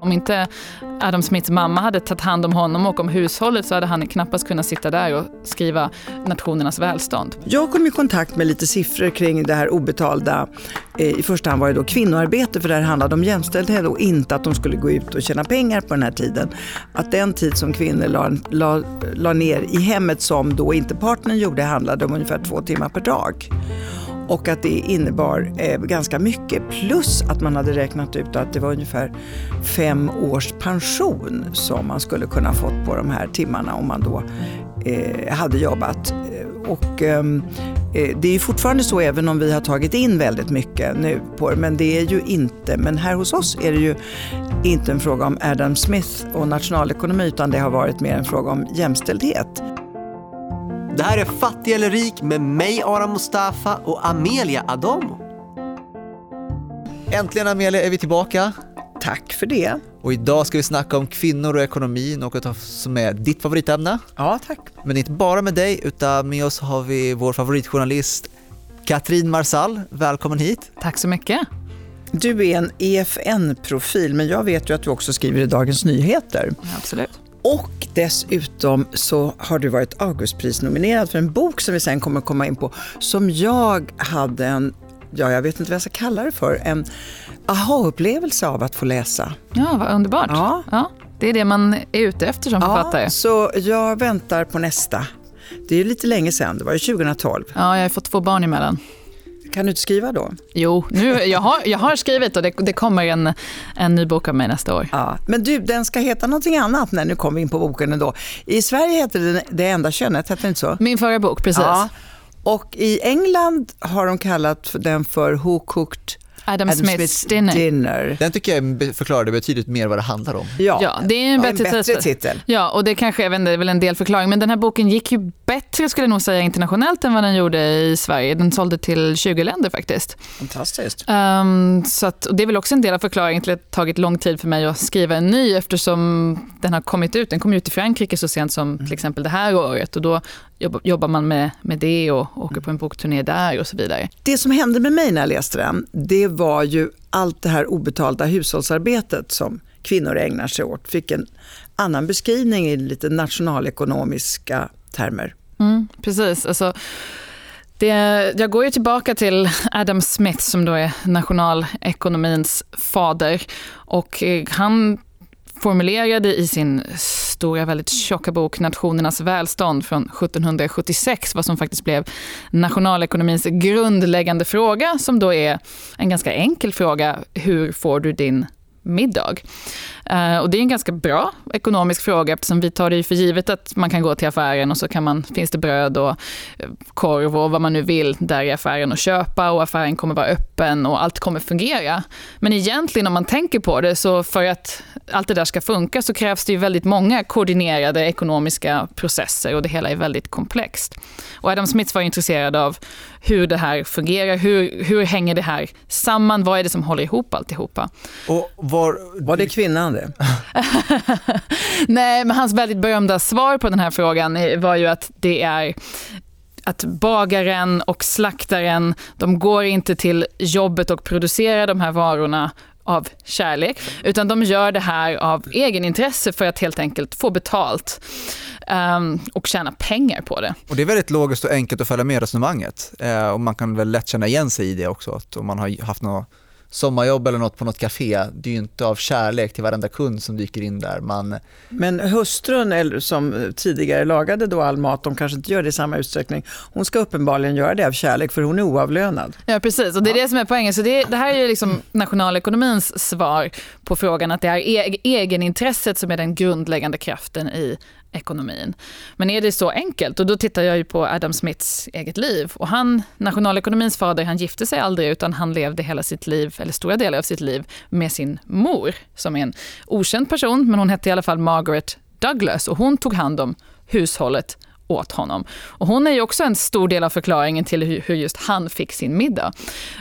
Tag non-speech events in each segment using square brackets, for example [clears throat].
Om inte Adam Smiths mamma hade tagit hand om honom och om hushållet så hade han knappast kunnat sitta där och skriva nationernas välstånd. Jag kom i kontakt med lite siffror kring det här obetalda. Eh, I första hand var det då kvinnoarbete för det här handlade om jämställdhet och inte att de skulle gå ut och tjäna pengar på den här tiden. Att den tid som kvinnor la, la, la ner i hemmet som då inte partnern gjorde handlade om ungefär två timmar per dag och att det innebar eh, ganska mycket. Plus att man hade räknat ut att det var ungefär fem års pension som man skulle kunna fått på de här timmarna om man då eh, hade jobbat. Eh, och, ehm, eh, det är fortfarande så även om vi har tagit in väldigt mycket nu på det, men det är ju inte, men här hos oss är det ju inte en fråga om Adam Smith och nationalekonomi utan det har varit mer en fråga om jämställdhet. Det här är Fattig eller rik med mig Aram Mustafa och Amelia Adamo. Äntligen Amelia är vi tillbaka. Tack för det. Och idag ska vi snacka om kvinnor och ekonomi, något som är ditt favoritämne. Ja, tack. Men inte bara med dig, utan med oss har vi vår favoritjournalist Katrin Marsall. Välkommen hit. Tack så mycket. Du är en EFN-profil, men jag vet ju att du också skriver i Dagens Nyheter. Absolut. Och dessutom så har du varit Augustprisnominerad för en bok som vi sen kommer komma in på, som jag hade en, ja jag vet inte vad jag ska kalla det för, en aha-upplevelse av att få läsa. Ja, vad underbart. Ja. ja. Det är det man är ute efter som författare. Ja, så jag väntar på nästa. Det är ju lite länge sedan, det var ju 2012. Ja, jag har fått två barn emellan. Kan du inte skriva då? Jo, nu, jag, har, jag har skrivit och det, det kommer en, en ny bok av mig nästa år. Ja, men du, den ska heta någonting annat när nu kommer vi in på boken ändå. I Sverige heter den Det enda könet, heter det inte så? Min förra bok, precis. Ja. Och i England har de kallat den för Who Cooked Adam, Adam Smiths, Smiths dinner. dinner. Den tycker jag förklarade betydligt mer vad det handlar om. Ja, ja det är en bättre, en bättre titel. Ja, och det kanske jag är väl en del förklaring, men den här boken gick ju bättre skulle jag nog säga internationellt än vad den gjorde i Sverige. Den sålde till 20 länder faktiskt. Fantastiskt. Um, så att, och det är väl också en del av förklaringen till att det tagit lång tid för mig att skriva en ny eftersom den har kommit ut. Den kom ut i Frankrike så sent som till exempel det här året och då jobbar man med, med det och åker på en bokturné där och så vidare. Det som hände med mig när jag läste den, det var ju allt det här obetalda hushållsarbetet som kvinnor ägnar sig åt, fick en annan beskrivning i lite nationalekonomiska termer. Mm, precis. Alltså, det, jag går ju tillbaka till Adam Smith som då är nationalekonomins fader. Och eh, han formulerade i sin stora, väldigt tjocka bok Nationernas välstånd från 1776 vad som faktiskt blev nationalekonomins grundläggande fråga som då är en ganska enkel fråga. Hur får du din middag? Uh, och det är en ganska bra ekonomisk fråga eftersom vi tar det för givet att man kan gå till affären och så kan man, finns det bröd och eh, korv och vad man nu vill där i affären och köpa och affären kommer vara öppen och allt kommer fungera. Men egentligen om man tänker på det så för att allt det där ska funka så krävs det ju väldigt många koordinerade ekonomiska processer och det hela är väldigt komplext. Och Adam Smith var intresserad av hur det här fungerar, hur, hur hänger det här samman, vad är det som håller ihop alltihopa? Och var, var det kvinnan det? [laughs] Nej, men hans väldigt berömda svar på den här frågan var ju att det är att bagaren och slaktaren, de går inte till jobbet och producerar de här varorna av kärlek, utan de gör det här av egenintresse för att helt enkelt få betalt um, och tjäna pengar på det. Och Det är väldigt logiskt och enkelt att följa med resonemanget eh, och man kan väl lätt känna igen sig i det också, att om man har haft något sommarjobb eller något på något café, det är ju inte av kärlek till varenda kund som dyker in där. Man... Men hustrun eller som tidigare lagade då all mat, de kanske inte gör det i samma utsträckning. Hon ska uppenbarligen göra det av kärlek för hon är oavlönad. Ja precis, och det är det som är poängen. Så det, det här är ju liksom nationalekonomins svar på frågan att det är egenintresset som är den grundläggande kraften i ekonomin. Men är det så enkelt? Och då tittar jag ju på Adam Smiths eget liv. Och han, nationalekonomins fader, han gifte sig aldrig utan han levde hela sitt liv, eller stora delar av sitt liv, med sin mor som är en okänd person, men hon hette i alla fall Margaret Douglas och hon tog hand om hushållet åt honom. Och hon är ju också en stor del av förklaringen till hur just han fick sin middag.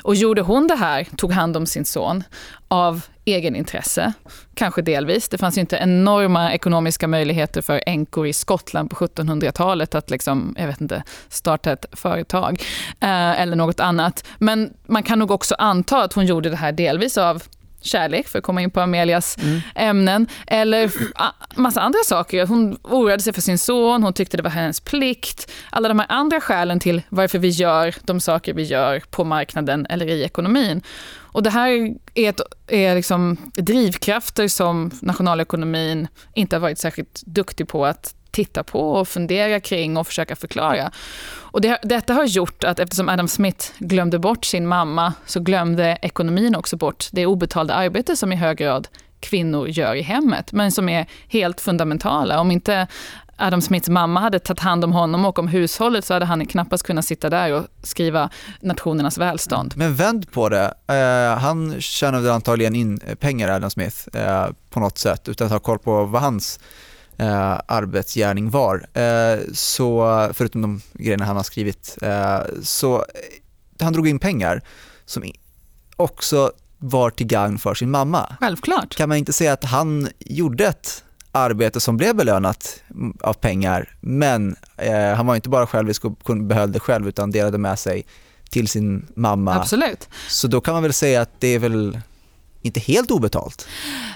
Och gjorde hon det här, tog hand om sin son, av egenintresse, kanske delvis. Det fanns ju inte enorma ekonomiska möjligheter för änkor i Skottland på 1700-talet att liksom, jag vet inte, starta ett företag eh, eller något annat. Men man kan nog också anta att hon gjorde det här delvis av kärlek, för att komma in på Amelias mm. ämnen, eller massa andra saker. Hon oroade sig för sin son, hon tyckte det var hennes plikt. Alla de här andra skälen till varför vi gör de saker vi gör på marknaden eller i ekonomin. Och det här är, ett, är liksom drivkrafter som nationalekonomin inte har varit särskilt duktig på att titta på och fundera kring och försöka förklara. Och det, detta har gjort att eftersom Adam Smith glömde bort sin mamma så glömde ekonomin också bort det obetalda arbete som i hög grad kvinnor gör i hemmet, men som är helt fundamentala. Om inte Adam Smiths mamma hade tagit hand om honom och om hushållet så hade han knappast kunnat sitta där och skriva nationernas välstånd. Men vänd på det. Eh, han tjänade antagligen in pengar, Adam Smith, eh, på något sätt utan att ha koll på vad hans eh, arbetsgärning var. Eh, så, förutom de grejerna han har skrivit. Eh, så eh, han drog in pengar som också var till gagn för sin mamma. Självklart. Kan man inte säga att han gjorde ett arbete som blev belönat av pengar, men eh, han var inte bara självisk och behöll det själv utan delade med sig till sin mamma. Absolut. Så då kan man väl säga att det är väl inte helt obetalt?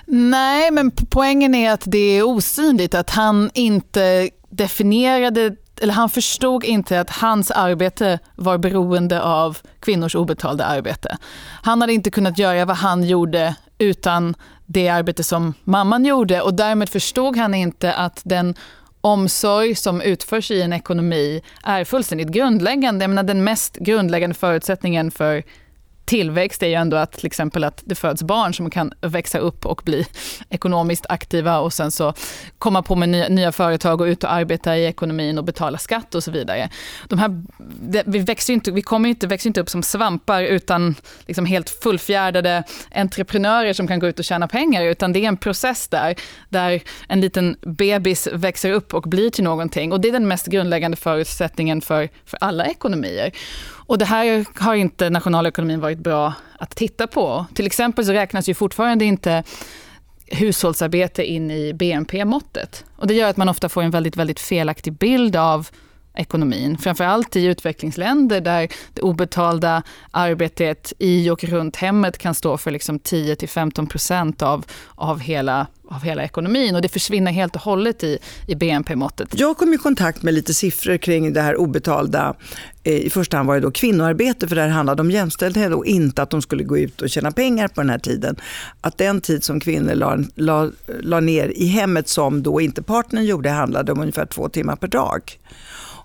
Nej, men poängen är att det är osynligt, att han inte definierade eller han förstod inte att hans arbete var beroende av kvinnors obetalda arbete. Han hade inte kunnat göra vad han gjorde utan det arbete som mamman gjorde och därmed förstod han inte att den omsorg som utförs i en ekonomi är fullständigt grundläggande. Jag menar, den mest grundläggande förutsättningen för tillväxt är ju ändå att till exempel att det föds barn som kan växa upp och bli ekonomiskt aktiva och sen så komma på med nya, nya företag och ut och arbeta i ekonomin och betala skatt och så vidare. De här, vi, växer inte, vi kommer inte, växer inte upp som svampar utan liksom helt fullfjädrade entreprenörer som kan gå ut och tjäna pengar utan det är en process där, där en liten bebis växer upp och blir till någonting och det är den mest grundläggande förutsättningen för, för alla ekonomier. Och det här har inte nationalekonomin varit varit bra att titta på. Till exempel så räknas ju fortfarande inte hushållsarbete in i BNP-måttet. Och det gör att man ofta får en väldigt, väldigt felaktig bild av ekonomin. Framförallt i utvecklingsländer där det obetalda arbetet i och runt hemmet kan stå för liksom 10-15% av, av, hela, av hela ekonomin. Och det försvinner helt och hållet i, i BNP-måttet. Jag kom i kontakt med lite siffror kring det här obetalda. Eh, I första hand var det då kvinnoarbete, för det här handlade om jämställdhet och inte att de skulle gå ut och tjäna pengar på den här tiden. Att den tid som kvinnor la, la, la ner i hemmet som då inte partnern gjorde handlade om ungefär två timmar per dag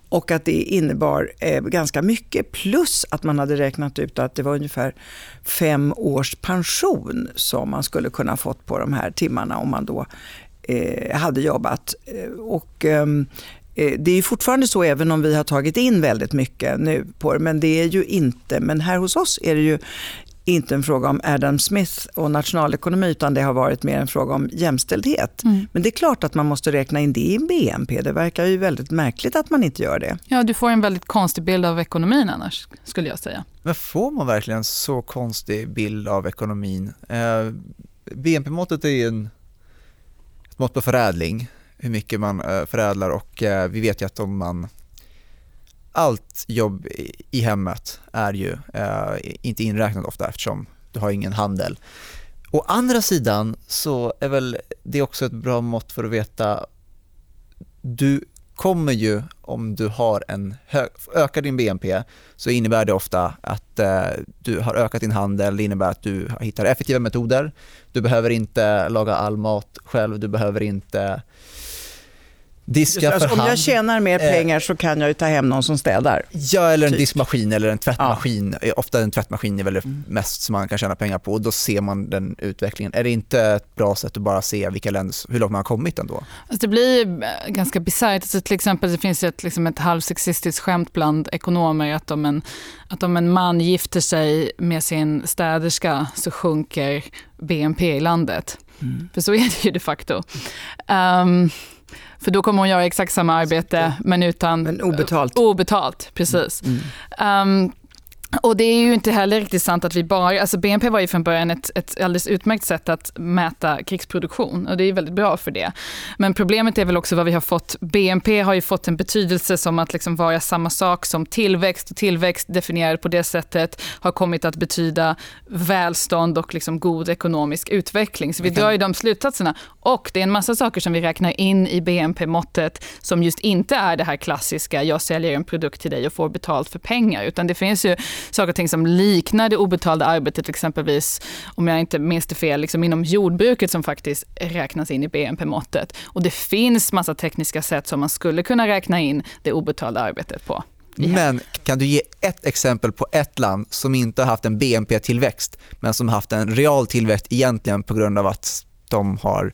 och att det innebar eh, ganska mycket. Plus att man hade räknat ut att det var ungefär fem års pension som man skulle kunna fått på de här timmarna om man då eh, hade jobbat. Eh, och, eh, det är fortfarande så även om vi har tagit in väldigt mycket nu på det, men det är ju inte, men här hos oss är det ju inte en fråga om Adam Smith och nationalekonomi utan det har varit mer en fråga om jämställdhet. Mm. Men det är klart att man måste räkna in det i BNP. Det verkar ju väldigt märkligt att man inte gör det. Ja, du får en väldigt konstig bild av ekonomin annars, skulle jag säga. Men får man verkligen så konstig bild av ekonomin? Eh, BNP-måttet är ju en, ett mått på förädling, hur mycket man eh, förädlar och eh, vi vet ju att om man allt jobb i hemmet är ju eh, inte inräknat ofta eftersom du har ingen handel. Å andra sidan så är väl det också ett bra mått för att veta du kommer ju om du har en hög, ökar din BNP så innebär det ofta att eh, du har ökat din handel, det innebär att du hittar effektiva metoder. Du behöver inte laga all mat själv, du behöver inte Diska alltså, Om jag tjänar mer eh, pengar så kan jag ju ta hem någon som städar. Ja, eller en typ. diskmaskin eller en tvättmaskin. Ja. Ofta en tvättmaskin är väl det mm. mest som man kan tjäna pengar på och då ser man den utvecklingen. Är det inte ett bra sätt att bara se vilka länder, hur långt man har kommit ändå? Alltså det blir eh, ganska bisarrt. Alltså till exempel det finns ett, liksom ett halvsexistiskt skämt bland ekonomer att om, en, att om en man gifter sig med sin städerska så sjunker BNP i landet. Mm. För så är det ju de facto. Um, för då kommer hon göra exakt samma arbete men utan... Men obetalt. Obetalt, precis. Mm. Um, Och det är ju inte heller riktigt sant att vi bara, alltså BNP var ju från början ett, ett alldeles utmärkt sätt att mäta krigsproduktion och det är väldigt bra för det. Men problemet är väl också vad vi har fått, BNP har ju fått en betydelse som att liksom vara samma sak som tillväxt och tillväxt definierad på det sättet har kommit att betyda välstånd och liksom god ekonomisk utveckling. Så vi drar ju de slutsatserna och det är en massa saker som vi räknar in i BNP-måttet som just inte är det här klassiska, jag säljer en produkt till dig och får betalt för pengar, utan det finns ju saker och ting som liknar det obetalda arbetet, exempelvis, om jag inte minns det fel, liksom inom jordbruket som faktiskt räknas in i BNP-måttet. Och det finns massa tekniska sätt som man skulle kunna räkna in det obetalda arbetet på. Yeah. Men kan du ge ett exempel på ett land som inte har haft en BNP-tillväxt men som har haft en real tillväxt egentligen på grund av att de har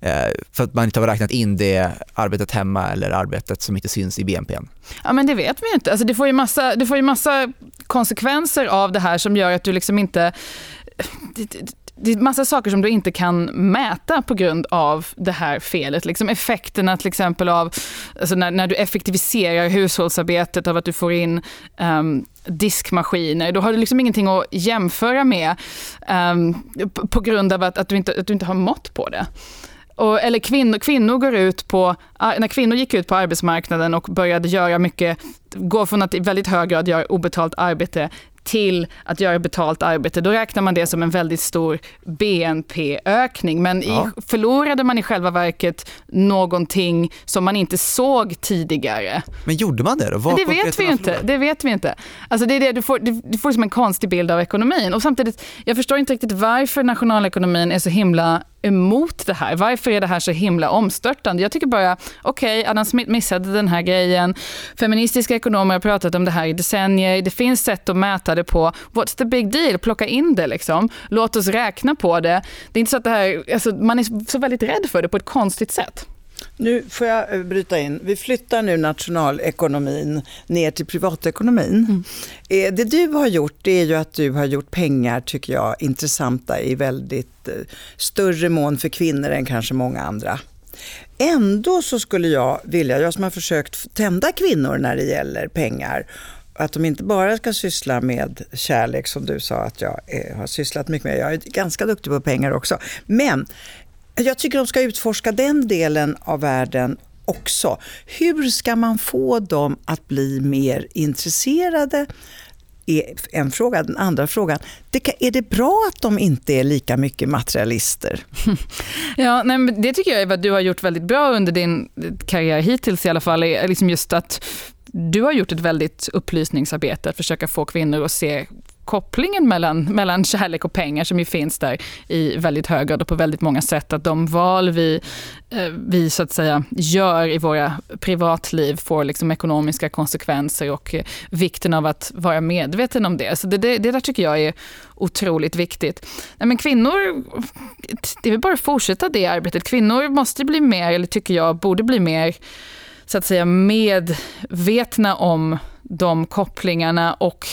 eh, för att man inte har räknat in det arbetet hemma eller arbetet som inte syns i BNP. Ja, men det vet vi inte. Alltså, det, får ju massa, det får ju massa konsekvenser av det här som gör att du liksom inte... Det, är massa saker som du inte kan mäta på grund av det här felet. Liksom effekterna till exempel av alltså när, när du effektiviserar hushållsarbetet av att du får in um, diskmaskiner. Då har du liksom ingenting att jämföra med um, på grund av att, att, du inte, att du inte har mått på det. Och, eller kvinnor, kvinnor går ut på, när kvinnor gick ut på arbetsmarknaden och började göra mycket, gå från att i väldigt hög grad göra obetalt arbete till att göra betalt arbete, då räknar man det som en väldigt stor BNP-ökning. Men ja. i, förlorade man i själva verket någonting som man inte såg tidigare? Men gjorde man det då? Vad det vet vi inte. Det vet vi inte. Alltså det är det, du, får, du, du får som en konstig bild av ekonomin. Och samtidigt, jag förstår inte riktigt varför nationalekonomin är så himla emot det här. Varför är det här så himla omstörtande? Jag tycker bara, okej, okay, Adam Smith missade den här grejen. Feministiska ekonomer har pratat om det här i decennier. Det finns sätt att mäta det på. What's the big deal? Plocka in det liksom. Låt oss räkna på det. Det är inte så att det här, alltså, man är så väldigt rädd för det på ett konstigt sätt. Nu får jag eh, bryta in. Vi flyttar nu nationalekonomin ner till privatekonomin. Mm. Eh, det du har gjort det är ju att du har gjort pengar, tycker jag, intressanta i väldigt eh, större mån för kvinnor än kanske många andra. Ändå så skulle jag vilja, jag som har försökt tända kvinnor när det gäller pengar, att de inte bara ska syssla med kärlek som du sa att jag har sysslat mycket med. Jag är ganska duktig på pengar också. Men jag tycker de ska utforska den delen av världen också. Hur ska man få dem att bli mer intresserade? är en fråga. Den andra frågan, det, är det bra att de inte är lika mycket materialister? [laughs] Ja, nej, det tycker jag är vad du har gjort väldigt bra under din karriär hittills i alla fall. Är liksom just att du har gjort ett väldigt upplysningsarbete att försöka få kvinnor att se kopplingen mellan, mellan kärlek och pengar som ju finns där i väldigt hög grad och på väldigt många sätt. Att de val vi, eh, vi så att säga gör i våra privatliv får liksom ekonomiska konsekvenser och eh, vikten av att vara medveten om det. Så det, det, det där tycker jag är otroligt viktigt. Nej, men kvinnor, det är väl bara att fortsätta det arbetet. Kvinnor måste bli mer, eller tycker jag, borde bli mer så att säga medvetna om de kopplingarna och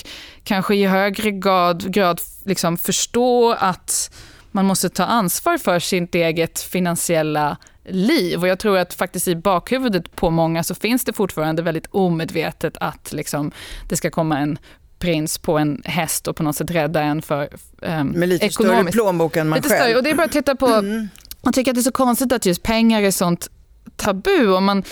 kanske i högre grad, grad liksom förstå att man måste ta ansvar för sitt eget finansiella liv. Och jag tror att faktiskt i bakhuvudet på många så finns det fortfarande väldigt omedvetet att liksom, det ska komma en prins på en häst och på något sätt rädda en för um, Med lite ekonomiskt. större plånbok än man lite själv. Större. Och det är bara att titta på, mm. jag tycker att det är så konstigt att just pengar är sånt tabu. Om man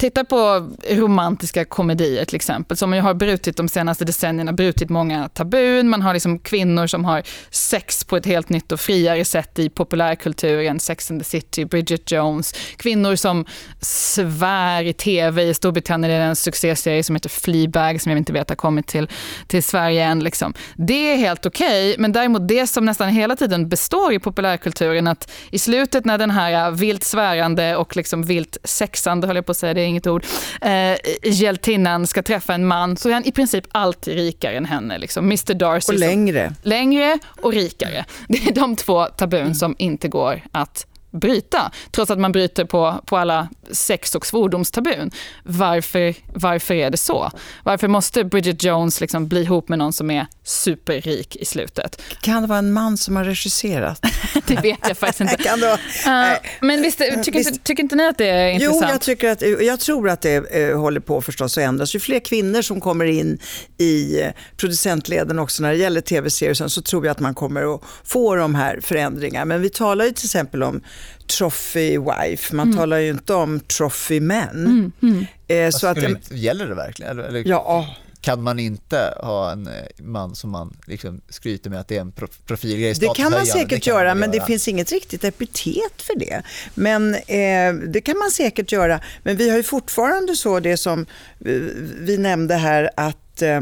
Titta på romantiska komedier till exempel, som ju har brutit de senaste decennierna, brutit många tabun. Man har liksom kvinnor som har sex på ett helt nytt och friare sätt i populärkulturen, Sex and the City, Bridget Jones. Kvinnor som svär i tv, i Storbritannien är det en succéserie som heter Fleabag, som jag inte vet har kommit till, till Sverige än. Liksom. Det är helt okej, okay, men däremot det som nästan hela tiden består i populärkulturen, att i slutet när den här vilt svärande och liksom vilt sexande, håller jag på att säga, det inget ord, eh, hjältinnan ska träffa en man så är han i princip alltid rikare än henne. Liksom. Mr Darcy. Och längre. Som, längre och rikare. Det är de två tabun mm. som inte går att bryta, trots att man bryter på, på alla sex och svordomstabun. Varför, varför är det så? Varför måste Bridget Jones liksom bli ihop med någon som är superrik i slutet? Kan det vara en man som har regisserat? [laughs] det vet jag faktiskt inte. [laughs] kan det vara, uh, men visst, tycker, visst. Inte, tycker inte ni att det är intressant? Jo, jag, tycker att, jag tror att det eh, håller på förstås att ändras. Ju fler kvinnor som kommer in i eh, producentleden också när det gäller tv-serier så tror jag att man kommer att få de här förändringarna. Men vi talar ju till exempel om trophy wife, man mm. talar ju inte om trophy men. Mm. Mm. Eh, så att, inte, gäller det verkligen? Eller, eller ja. Kan man inte ha en eh, man som man liksom skryter med att det är en profilgrej? Det kan man säkert kan göra, man men göra. det finns inget riktigt epitet för det. Men eh, det kan man säkert göra. Men vi har ju fortfarande så det som vi, vi nämnde här att eh,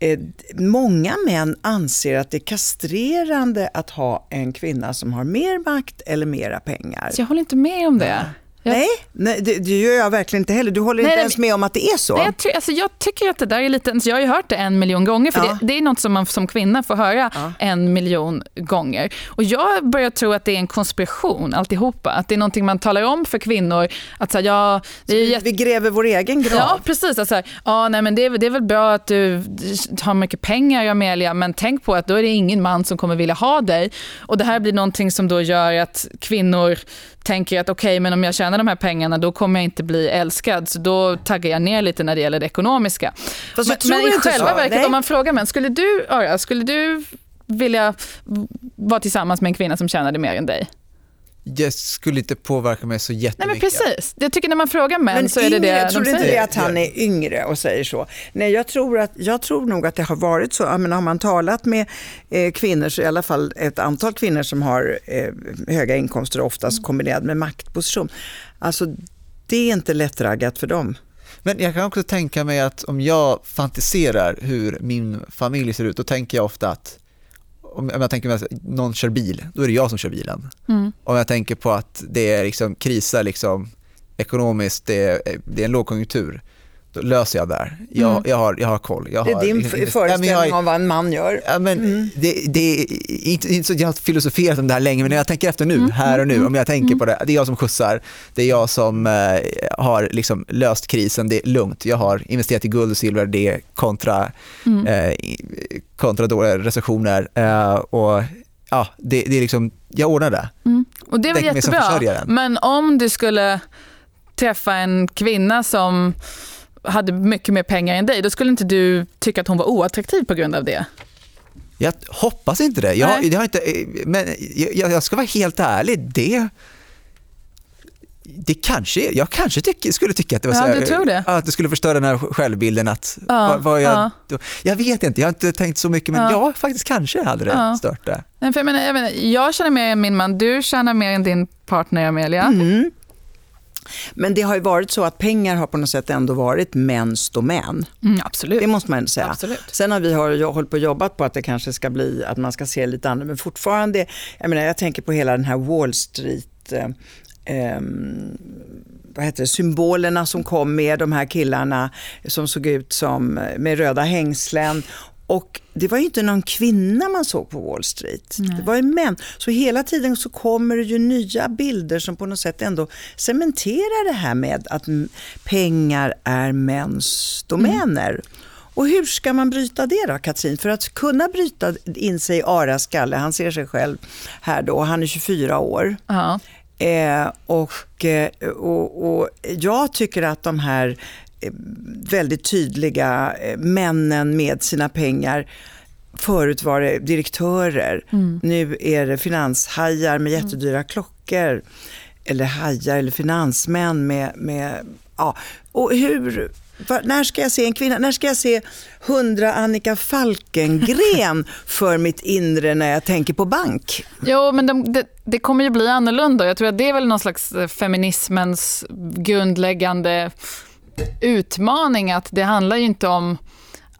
Eh, många män anser att det är kastrerande att ha en kvinna som har mer makt eller mera pengar. Så jag håller inte med om det. Ja. Nej, nej det, det, gör jag verkligen inte heller. Du håller nej, inte ens med om att det är så? Nej, jag, ty alltså, jag tycker att det där är lite, alltså, jag har ju hört det en miljon gånger, för ja. det, det, är något som man som kvinna får höra ja. en miljon gånger. Och jag börjar tro att det är en konspiration alltihopa, att det är någonting man talar om för kvinnor. Att, så här, ja, är jätt... Vi gräver vår egen grav? Ja, precis. Så här, ja, nej, men det, är, det är väl bra att du har mycket pengar, Amelia, men tänk på att då är det ingen man som kommer vilja ha dig. Och det här blir någonting som då gör att kvinnor tänker att okej, okay, men om jag tjänar de här pengarna då kommer jag inte bli älskad, så då taggar jag ner lite när det gäller det ekonomiska. Fast men, men i själva verket, om man frågar män, skulle du, Ara, skulle du vilja vara tillsammans med en kvinna som tjänade mer än dig? Det skulle inte påverka mig så jättemycket. Nej, men precis. Jag tycker när man frågar män men så är det det de tror säger. inte det att han är yngre och säger så? Nej, jag tror, att, jag tror nog att det har varit så. Jag menar, har man talat med eh, kvinnor, så i alla fall ett antal kvinnor som har eh, höga inkomster, oftast kombinerat med maktposition. Alltså, det är inte lättraggat för dem. Men jag kan också tänka mig att om jag fantiserar hur min familj ser ut, då tänker jag ofta att om jag tänker att någon kör bil, då är det jag som kör bilen. Mm. Om jag tänker på att det är liksom krisar liksom ekonomiskt, det är, det är en lågkonjunktur, då löser jag där. Jag, mm. jag, har, jag har koll. Jag det är har, din föreställning ja, om vad en man gör. Ja, men mm. det, det, är inte, inte så att jag har filosoferat om det här länge, men när jag tänker efter nu, mm. här och nu, om jag tänker mm. på det, det är jag som skjutsar, det är jag som eh, har liksom löst krisen, det är lugnt. Jag har investerat i guld och silver, det är kontra, mm. eh, kontra dåliga recessioner. Eh, och ja, det, det, är liksom, jag ordnar det. Mm. Och det är väl jättebra, men om du skulle träffa en kvinna som hade mycket mer pengar än dig, då skulle inte du tycka att hon var oattraktiv på grund av det? Jag hoppas inte det. Jag, jag, har inte, men jag, jag, ska vara helt ärlig, det, det kanske, jag kanske tyck, skulle tycka att det var ja, så tror det. att det skulle förstöra den här självbilden. Att, ja, vad, vad jag, ja. jag vet inte, jag har inte tänkt så mycket, men ja, ja faktiskt kanske hade det ja. stört det. Nej, för jag, menar, jag, menar, jag känner mer än min man, du tjänar mer än din partner Amelia. Mm. Men det har ju varit så att pengar har på något sätt ändå varit mäns domän. Mm, absolut. Det måste man säga. Absolut. Sen har vi har hållit på och jobbat på att det kanske ska bli, att man ska se lite annorlunda, men fortfarande, jag menar jag tänker på hela den här Wall Street eh, eh, vad heter det, symbolerna som kom med de här killarna som såg ut som med röda hängslen och det var ju inte någon kvinna man såg på Wall Street. Nej. Det var ju män. Så hela tiden så kommer det ju nya bilder som på något sätt ändå cementerar det här med att pengar är mäns domäner. Mm. Och hur ska man bryta det då, Katrin? För att kunna bryta in sig i Aras skalle, han ser sig själv här då, han är 24 år. -huh. eh, och, eh, och, och jag tycker att de här väldigt tydliga eh, männen med sina pengar. Förut var det direktörer, mm. nu är det finanshajar med jättedyra mm. klockor. Eller hajar eller finansmän med, med ja. Och hur, var, när ska jag se en kvinna, när ska jag se hundra Annika Falkengren [laughs] för mitt inre när jag tänker på bank? Jo, men de, det, det kommer ju bli annorlunda. Jag tror att det är väl någon slags eh, feminismens grundläggande utmaning att det handlar ju inte om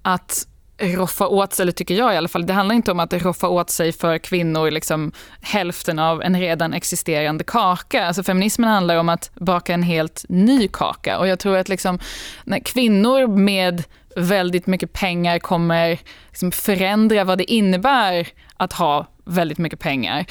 att roffa åt sig, eller tycker jag i alla fall, det handlar inte om att roffa åt sig för kvinnor liksom hälften av en redan existerande kaka. Alltså feminismen handlar om att baka en helt ny kaka och jag tror att liksom, när kvinnor med väldigt mycket pengar kommer liksom förändra vad det innebär att ha väldigt mycket pengar.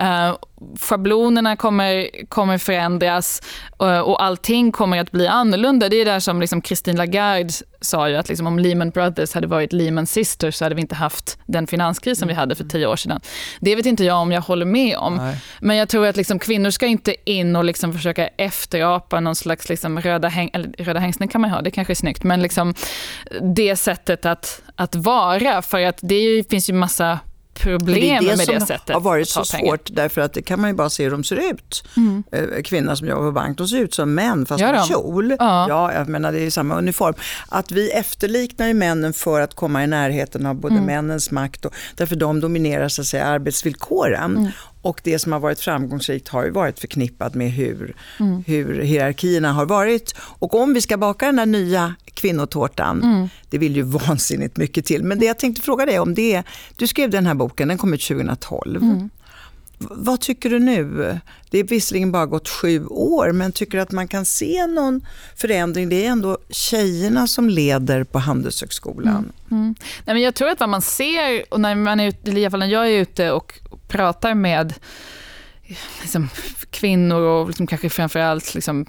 Uh, schablonerna kommer, kommer förändras uh, och allting kommer att bli annorlunda. Det är där som liksom Christine Lagarde sa ju att liksom om Lehman Brothers hade varit Lehman Sisters så hade vi inte haft den finanskris som vi hade för tio år sedan. Det vet inte jag om jag håller med om. Nej. Men jag tror att liksom kvinnor ska inte in och liksom försöka efterapa någon slags liksom röda, häng, röda hängslen kan man ha, det kanske är snyggt, men liksom det sättet att, att vara. För att det finns ju massa problem det det med det sättet. Det har varit så pengar. svårt därför att det kan man ju bara se hur de ser ut. Mm. Eh, kvinnor som jobbar på bank, de ser ut som män fast med kjol. Ja. ja, jag menar det är samma uniform. Att vi efterliknar männen för att komma i närheten av både mm. männens makt och därför de dominerar så att säga arbetsvillkoren. Mm. Och det som har varit framgångsrikt har ju varit förknippat med hur, mm. hur hierarkierna har varit. Och om vi ska baka den där nya kvinnotårtan, mm. det vill ju [laughs] vansinnigt mycket till. Men det jag tänkte fråga dig om det är, du skrev den här boken, den kom ut 2012. Mm. Vad tycker du nu? Det är visserligen bara gått sju år, men tycker du att man kan se någon förändring? Det är ändå tjejerna som leder på Handelshögskolan. Mm. Mm. Nej, men jag tror att vad man ser, och när, man är ute, i alla fall när jag är ute och pratar med liksom, kvinnor och liksom, kanske framförallt liksom,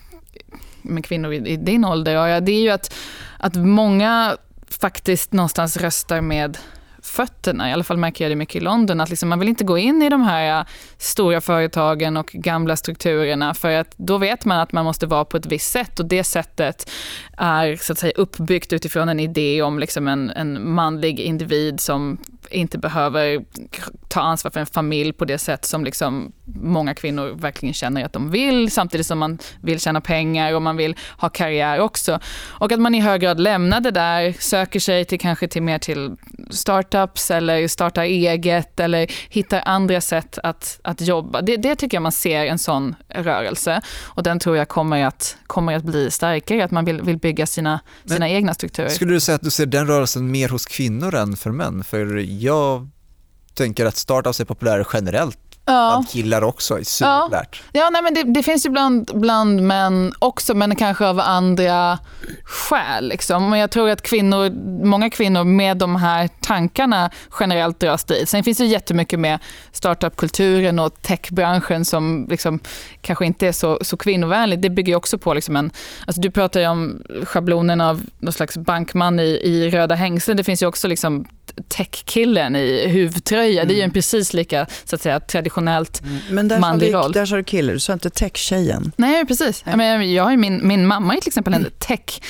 med kvinnor i, i din ålder, det är ju att, att många faktiskt någonstans röstar med fötterna. I alla fall märker jag det mycket i London. Att liksom man vill inte gå in i de här äh, stora företagen och gamla strukturerna för att då vet man att man måste vara på ett visst sätt och det sättet är så att säga uppbyggt utifrån en idé om liksom en, en manlig individ som inte behöver ta ansvar för en familj på det sätt som liksom många kvinnor verkligen känner att de vill, samtidigt som man vill tjäna pengar och man vill ha karriär också. Och att man i hög grad lämnar det där, söker sig till kanske till mer till startups eller startar eget eller hittar andra sätt att, att jobba. Det, det tycker jag man ser en sån rörelse och den tror jag kommer att, kommer att bli starkare, att man vill, vill bygga sina, sina egna strukturer. Skulle du säga att du ser den rörelsen mer hos kvinnor än för män? För jag tänker att startups är populära generellt Ja. Bland killar också är. Ja, ja nej, men det, det, finns ju bland, bland män också, men kanske av andra skäl. Liksom. Men jag tror att kvinnor, många kvinnor med de här tankarna generellt dras dit. Sen finns det jättemycket med startupkulturen och techbranschen som liksom kanske inte är så, så kvinnovänlig. Det bygger också på liksom en... Alltså du pratar ju om schablonen av någon slags bankman i, i röda hängslen. Det finns ju också liksom techkillen i huvtröja. Mm. Det är ju en mm. precis lika så att säga, traditionellt mm. Men där manlig roll. Men där sa du kille, du sa inte tech-tjejen. Nej, precis. Nej. Jag har min, min mamma är till exempel en mm. tech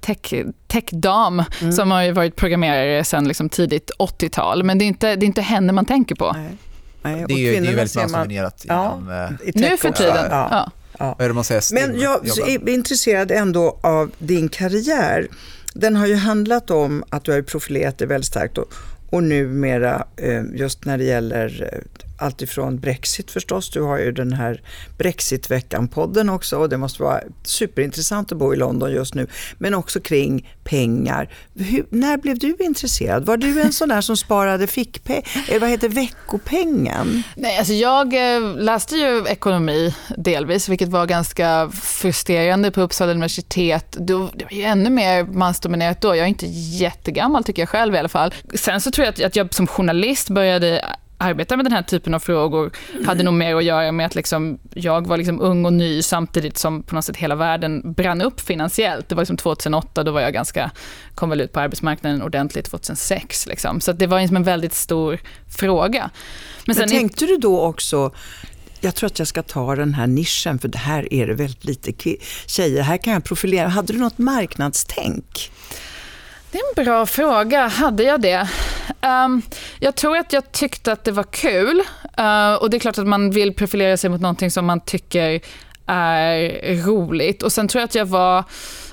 tech, techdam mm. som har varit programmerare sedan liksom tidigt 80-tal. Men det är, inte, det är inte henne man tänker på. Nej. Nej, det, är, ju, det är väldigt mansdominerat. Ja, eh, nu för tiden. Ja. Ja. Ja. Vad är det man säger? Men jag är intresserad ändå av din karriär. Den har ju handlat om att du har profilerat dig väldigt starkt och, och numera eh, just när det gäller eh, alltifrån Brexit förstås. Du har ju den här Brexitveckan-podden också och det måste vara superintressant att bo i London just nu. Men också kring pengar. Hur, när blev du intresserad? Var du en sån där som sparade fickpengar, eller eh, vad heter veckopengen? Nej, alltså jag eh, läste ju ekonomi delvis, vilket var ganska frustrerande på Uppsala universitet. Det var ju ännu mer mansdominerat då. Jag är inte jättegammal tycker jag själv i alla fall. Sen så tror jag att jag som journalist började arbeta med den här typen av frågor hade nog mer att göra med att liksom, jag var liksom ung och ny samtidigt som på något sätt hela världen brann upp finansiellt. Det var liksom 2008, då var jag ganska, kom väl ut på arbetsmarknaden ordentligt 2006. Liksom. Så det var liksom en väldigt stor fråga. Men, Men tänkte du då också jag tror att jag ska ta den här nischen, för det här är det väldigt lite tjejer. Här kan jag profilera. Hade du något marknadstänk? Det är en bra fråga. Hade jag det? Um, jag tror att jag tyckte att det var kul. Uh, och det är klart att man vill profilera sig mot någonting som man tycker är roligt. Och sen tror jag att jag var,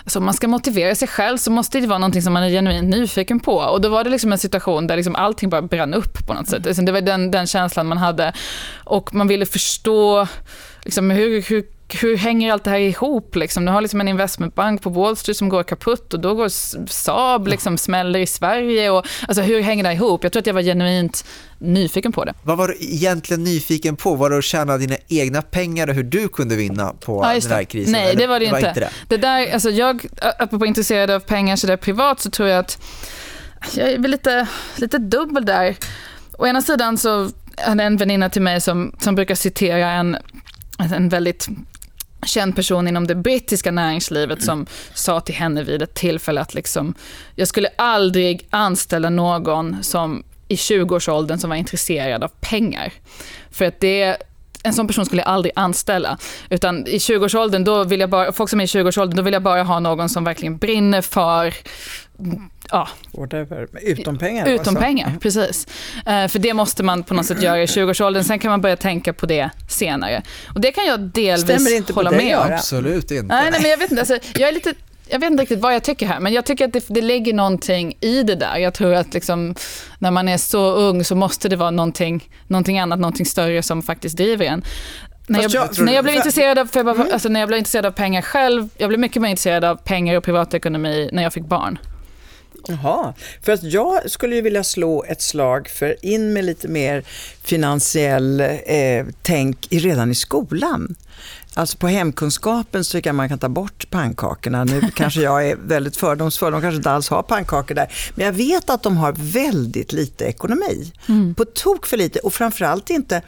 alltså om man ska motivera sig själv så måste det vara någonting som man är genuint nyfiken på. Och då var det liksom en situation där liksom allting bara brann upp på något sätt. Alltså det var den, den känslan man hade. Och man ville förstå liksom, hur, hur hur hänger allt det här ihop? Liksom? Du har liksom en investmentbank på Wall Street som går kaputt och då går Saab liksom smäller i Sverige. Och, alltså, hur hänger det ihop? Jag tror att jag var genuint nyfiken på det. Vad var du egentligen nyfiken på? Var det att tjäna dina egna pengar och hur du kunde vinna på ja, den här krisen? Nej, det var det, det inte. Var inte det. det. där, alltså jag, apropå intresserad av pengar så där privat så tror jag att jag är lite, lite dubbel där. Å ena sidan så är det en väninna till mig som, som brukar citera en, en väldigt känd person inom det brittiska näringslivet som sa till henne vid ett tillfälle att liksom, jag skulle aldrig anställa någon som i 20-årsåldern som var intresserad av pengar. För att det en sån person skulle jag aldrig anställa. Utan i 20-årsåldern, då vill jag bara, folk som är i 20-årsåldern, då vill jag bara ha någon som verkligen brinner för ja. Whatever. Utom pengar? Utom alltså. pengar, precis. Uh, för det måste man på något sätt göra i 20-årsåldern. Sen kan man börja tänka på det senare. Och det kan jag delvis inte hålla med om. Absolut inte. Nej, nej, men jag vet inte. Alltså, jag är lite jag vet inte riktigt vad jag tycker här, men jag tycker att det, det ligger någonting i det där. Jag tror att liksom, när man är så ung så måste det vara någonting, någonting annat, någonting större som faktiskt driver en. När jag, jag när, jag blev intresserad av, för bara, mm. alltså när jag blev intresserad av pengar själv, jag blev mycket mer intresserad av pengar och privatekonomi när jag fick barn. Jaha, för att jag skulle ju vilja slå ett slag för in med lite mer finansiell eh, tänk redan i skolan. Alltså på hemkunskapen så tycker jag man kan ta bort pannkakorna. Nu [laughs] kanske jag är väldigt fördomsfull, de kanske inte alls har pannkakor där. Men jag vet att de har väldigt lite ekonomi. Mm. På tok för lite och framförallt inte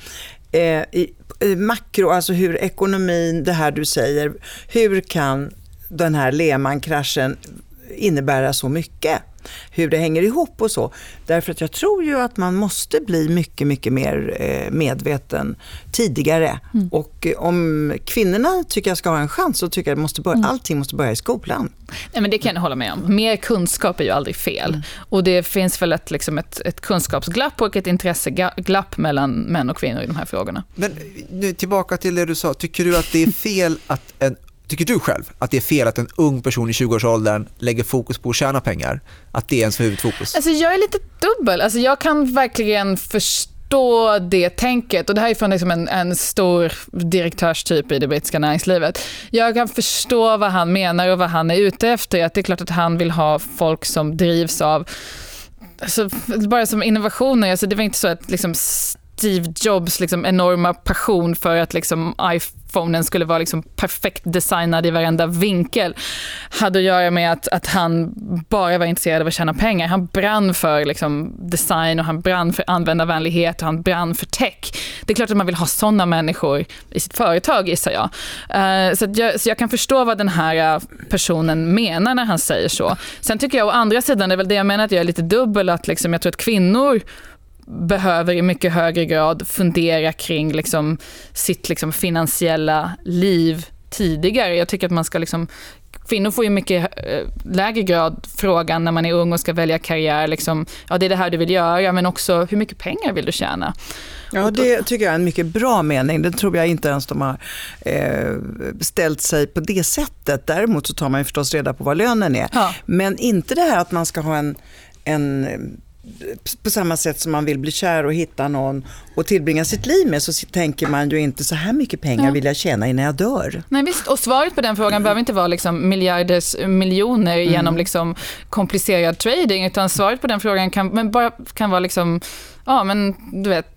eh, i, i makro, alltså hur ekonomin, det här du säger, hur kan den här Lehman-kraschen innebära så mycket? Hur det hänger ihop och så. Därför att jag tror ju att man måste bli mycket, mycket mer eh, medveten tidigare. Mm. Och eh, om kvinnorna tycker jag ska ha en chans så tycker jag att måste börja, mm. allting måste börja i skolan. Nej, men det kan jag hålla med om. Mer kunskap är ju aldrig fel. Mm. Och det finns väl ett, liksom ett, ett kunskapsglapp och ett intresseglapp mellan män och kvinnor i de här frågorna. Men nu tillbaka till det du sa. Tycker du att det är fel att en Tycker du själv att det är fel att en ung person i 20-årsåldern lägger fokus på att tjäna pengar? Att det är ens huvudfokus? Alltså jag är lite dubbel. Alltså jag kan verkligen förstå det tänket. Och det här är från liksom en, en stor direktörstyp i det brittiska näringslivet. Jag kan förstå vad han menar och vad han är ute efter. Att det är klart att han vill ha folk som drivs av Alltså, bara som innovationer, alltså det var inte så att liksom Steve Jobs liksom enorma passion för att liksom iPhonen skulle vara liksom perfekt designad i varenda vinkel hade att göra med att, att han bara var intresserad av att tjäna pengar. Han brann för liksom design och han brann för användarvänlighet och han brann för tech. Det är klart att man vill ha såna människor i sitt företag gissar jag. Uh, så, jag så jag kan förstå vad den här eh, personen menar när han säger så. Sen tycker jag å andra sidan, det är väl det jag menar att jag är lite dubbel, att liksom, jag tror att kvinnor behöver i mycket högre grad fundera kring liksom sitt liksom finansiella liv tidigare. Jag tycker att man ska liksom Kvinnor får ju mycket eh, lägre grad frågan när man är ung och ska välja karriär. Liksom, ja, det är det här du vill göra, men också hur mycket pengar vill du tjäna? Ja, det tycker jag är en mycket bra mening. Det tror jag inte ens de har eh, ställt sig på det sättet. Däremot så tar man ju förstås reda på vad lönen är. Ja. Men inte det här att man ska ha en, en på samma sätt som man vill bli kär och hitta någon och tillbringa sitt liv med så tänker man ju inte så här mycket pengar vill jag tjäna innan jag dör. Nej visst, och svaret på den frågan mm. behöver inte vara liksom miljarders miljoner mm. genom liksom komplicerad trading utan svaret på den frågan kan, men bara, kan vara liksom, ja men du vet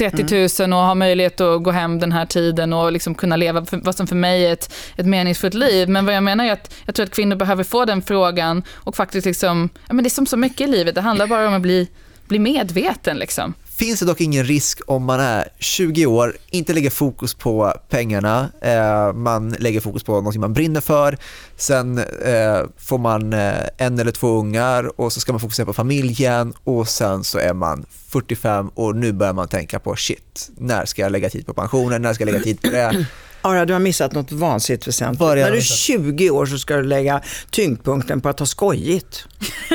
30 000 och ha möjlighet att gå hem den här tiden och liksom kunna leva vad som för mig är ett, ett meningsfullt liv. Men vad jag menar är att jag tror att kvinnor behöver få den frågan och faktiskt liksom, ja men det är som så mycket i livet, det handlar bara om att bli, bli medveten liksom finns det dock ingen risk om man är 20 år, inte lägger fokus på pengarna, eh, man lägger fokus på något man brinner för, sen eh, får man eh, en eller två ungar och så ska man fokusera på familjen och sen så är man 45 och nu börjar man tänka på shit, när ska jag lägga tid på pensionen, när ska jag lägga tid på det? Ara, du har missat något vansinnigt väsentligt. När du är 20 år så ska du lägga tyngdpunkten på att ha skojigt. [laughs]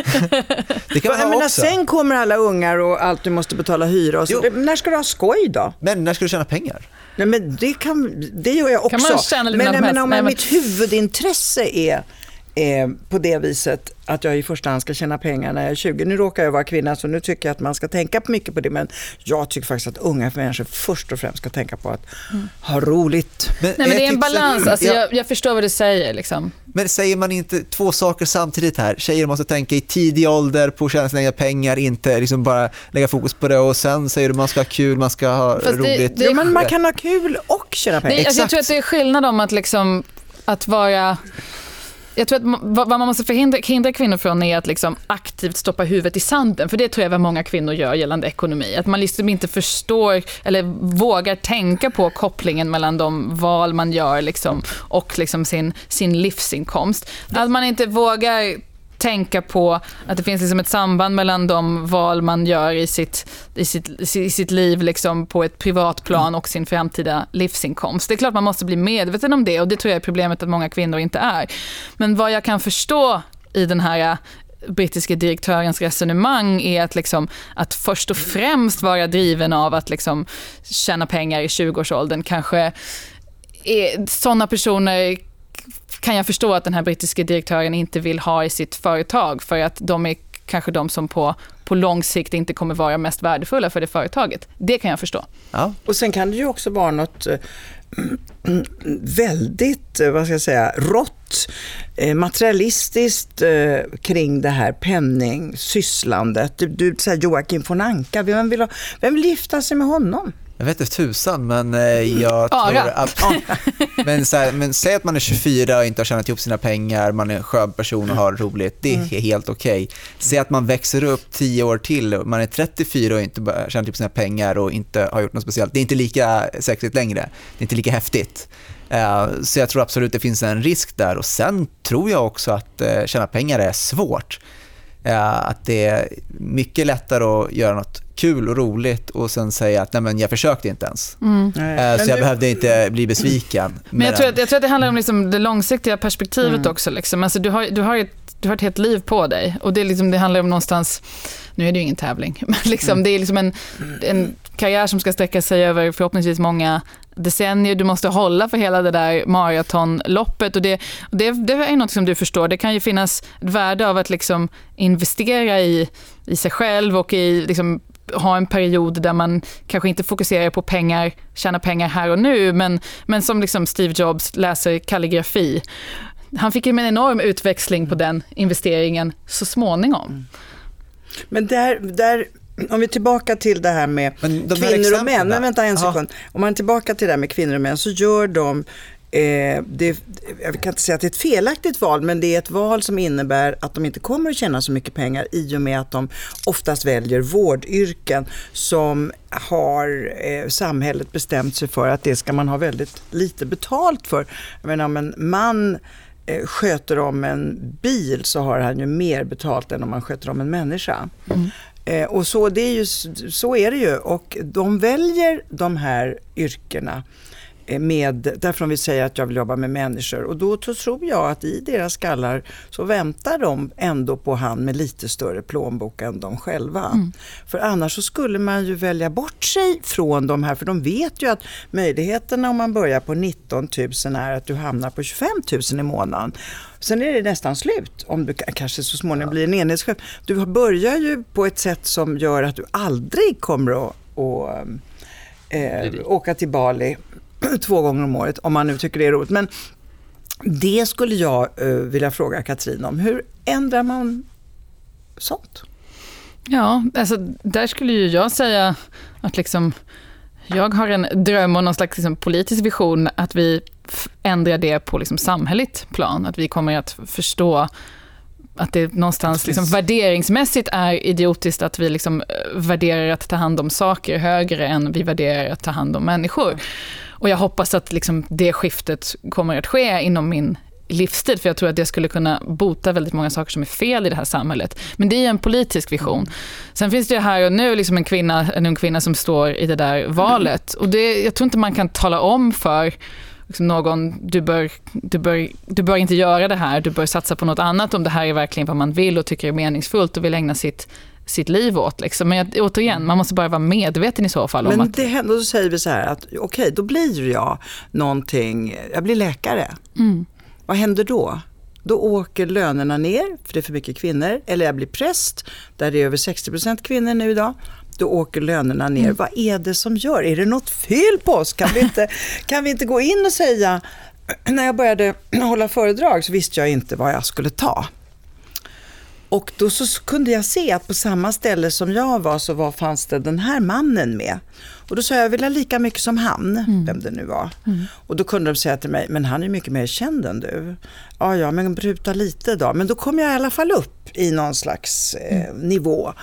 det kan man ha menar, också. Sen kommer alla ungar och allt du måste betala hyra. Och så. När ska du ha skoj då? Men när ska du tjäna pengar? Nej, men det, kan, det gör jag också. Kan man tjäna lite men, men om mitt huvudintresse är eh, på det viset att jag i första hand ska tjäna pengar när jag är 20. Nu råkar jag vara kvinna så nu tycker jag att man ska tänka på mycket på det men jag tycker faktiskt att unga människor först och främst ska tänka på att mm. ha roligt. Men, Nej, men det är en balans, alltså, jag, jag, förstår vad du säger. Liksom. Men säger man inte två saker samtidigt här? Tjejer måste tänka i tidig ålder på att tjäna sina egna pengar, inte liksom bara lägga fokus på det och sen säger du man ska ha kul, man ska ha Fast roligt. Det, det, men man kan ha kul och tjäna pengar. Det, alltså, jag tror att det är skillnad om att, liksom, att vara jag tror att vad man måste förhindra hindra kvinnor från är att liksom aktivt stoppa huvudet i sanden. För det tror jag vad många kvinnor gör gällande ekonomi. Att man liksom inte förstår eller vågar tänka på kopplingen mellan de val man gör liksom, och liksom sin, sin livsinkomst. Att man inte vågar tänka på att det finns liksom ett samband mellan de val man gör i sitt, i sitt, i sitt liv liksom på ett privat plan och sin framtida livsinkomst. Det är klart man måste bli medveten om det och det tror jag är problemet att många kvinnor inte är. Men vad jag kan förstå i den här äh, brittiske direktörens resonemang är att, liksom, att först och främst vara driven av att liksom tjäna pengar i 20-årsåldern kanske är, sådana personer kan jag förstå att den här brittiska direktören inte vill ha i sitt företag för att de är kanske de som på, på lång sikt inte kommer vara mest värdefulla för det företaget. Det kan jag förstå. Ja. Och sen kan det ju också vara något eh, [clears throat] väldigt, eh, vad ska jag säga, rått, eh, materialistiskt kring det här penningsysslandet. Du, du säger Joakim von Anka, vem vill, ha, vem vill gifta sig med honom? Jag vet inte tusan, men eh, jag tror [laughs] att... men, så här, men säg att man är 24 och inte har tjänat ihop sina pengar, man är en skön person och har roligt. Det är mm. helt okej. Okay. Säg att man växer upp 10 år till, man är 34 och inte har tjänat ihop sina pengar och inte har gjort något speciellt. Det är inte lika sexigt längre. Det är inte lika häftigt. Uh, så jag tror absolut det finns en risk där. Och Sen tror jag också att uh, tjäna pengar är svårt. Att det är mycket lättare att göra något kul och roligt och sen säga att nej men jag försökte inte ens. Mm. Eh, så jag du... behövde inte bli besviken. [laughs] Men jag tror, att, jag tror att det handlar om liksom det långsiktiga perspektivet mm. också. Liksom. Alltså du, har, du, har ett, du har ett helt liv på dig och det, liksom, det handlar om någonstans, nu är det ju ingen tävling, [laughs] men liksom, mm. det är liksom en, en karriär som ska sträcka sig över förhoppningsvis många decennier. Du måste hålla för hela det där maratonloppet. Och det, det, det är något som du förstår. Det kan ju finnas ett värde av att liksom investera i, i sig själv och i liksom ha en period där man kanske inte fokuserar på pengar, tjäna pengar här och nu, men, men som liksom Steve Jobs läser kalligrafi. Han fick ju en enorm utväxling på den investeringen så småningom. Mm. Men där, där om vi är tillbaka till det här med kvinnor och män. Men vänta en sekund. Om man är tillbaka till det här med kvinnor och män så gör de det, jag kan inte säga att det är ett felaktigt val, men det är ett val som innebär att de inte kommer att tjäna så mycket pengar i och med att de oftast väljer vårdyrken som har eh, samhället bestämt sig för att det ska man ha väldigt lite betalt för. Jag menar om en man eh, sköter om en bil så har han ju mer betalt än om man sköter om en människa. Mm. Eh, och så, det är ju, så är det ju och de väljer de här yrkena Eh, med, därför de vill säga att jag vill jobba med människor. Och då tror jag att i deras skallar så väntar de ändå på han med lite större plånbok än de själva. Mm. För annars så skulle man ju välja bort sig från de här, för de vet ju att möjligheterna om man börjar på 19 000 är att du hamnar på 25 000 i månaden. Sen är det nästan slut, om du kanske så småningom blir en enhetschef. Du börjar ju på ett sätt som gör att du aldrig kommer att, att äh, åka till Bali [clears throat] två gånger om året, om man nu tycker det är roligt. Men det skulle jag uh, vilja fråga Katrin om. Hur ändrar man sånt? Ja, alltså där skulle ju jag säga att liksom, jag har en dröm och någon slags liksom, politisk vision att vi ändrar det på liksom, samhälleligt plan. Att vi kommer att förstå att det någonstans liksom, värderingsmässigt är idiotiskt att vi liksom, eh, värderar att ta hand om saker högre än vi värderar att ta hand om människor. Och jag hoppas att liksom det skiftet kommer att ske inom min livstid, för jag tror att det skulle kunna bota väldigt många saker som är fel i det här samhället. Men det är en politisk vision. Sen finns det här och nu liksom en, kvinna, en ung kvinna som står i det där valet. Och det, jag tror inte man kan tala om för liksom någon, du bör, du, bör, du bör inte göra det här, du bör satsa på något annat om det här är verkligen vad man vill och tycker är meningsfullt och vill ägna sitt sitt liv åt. Liksom. Men jag, återigen, man måste bara vara medveten i så fall. Men om att... det händer, då säger vi så här att okej, okay, då blir jag någonting, jag blir läkare. Mm. Vad händer då? då åker lönerna ner för det är för mycket kvinnor. Eller jag blir präst, där det är över 60% kvinnor nu idag då åker lönerna ner. Mm. Vad är det som gör? Är det något fel på oss? Kan vi inte, [laughs] kan vi inte gå in och säga... [clears throat] När jag började [clears throat] hålla föredrag så visste jag inte vad jag skulle ta. Och då så kunde jag se att på samma ställe som jag var så var, fanns det den här mannen med. Och då sa jag, jag vill ha lika mycket som han, mm. vem det nu var. Mm. Och då kunde de säga till mig, men han är mycket mer känd än du. Ja, ja, men bruta lite då. Men då kom jag i alla fall upp i någon slags eh, mm. nivå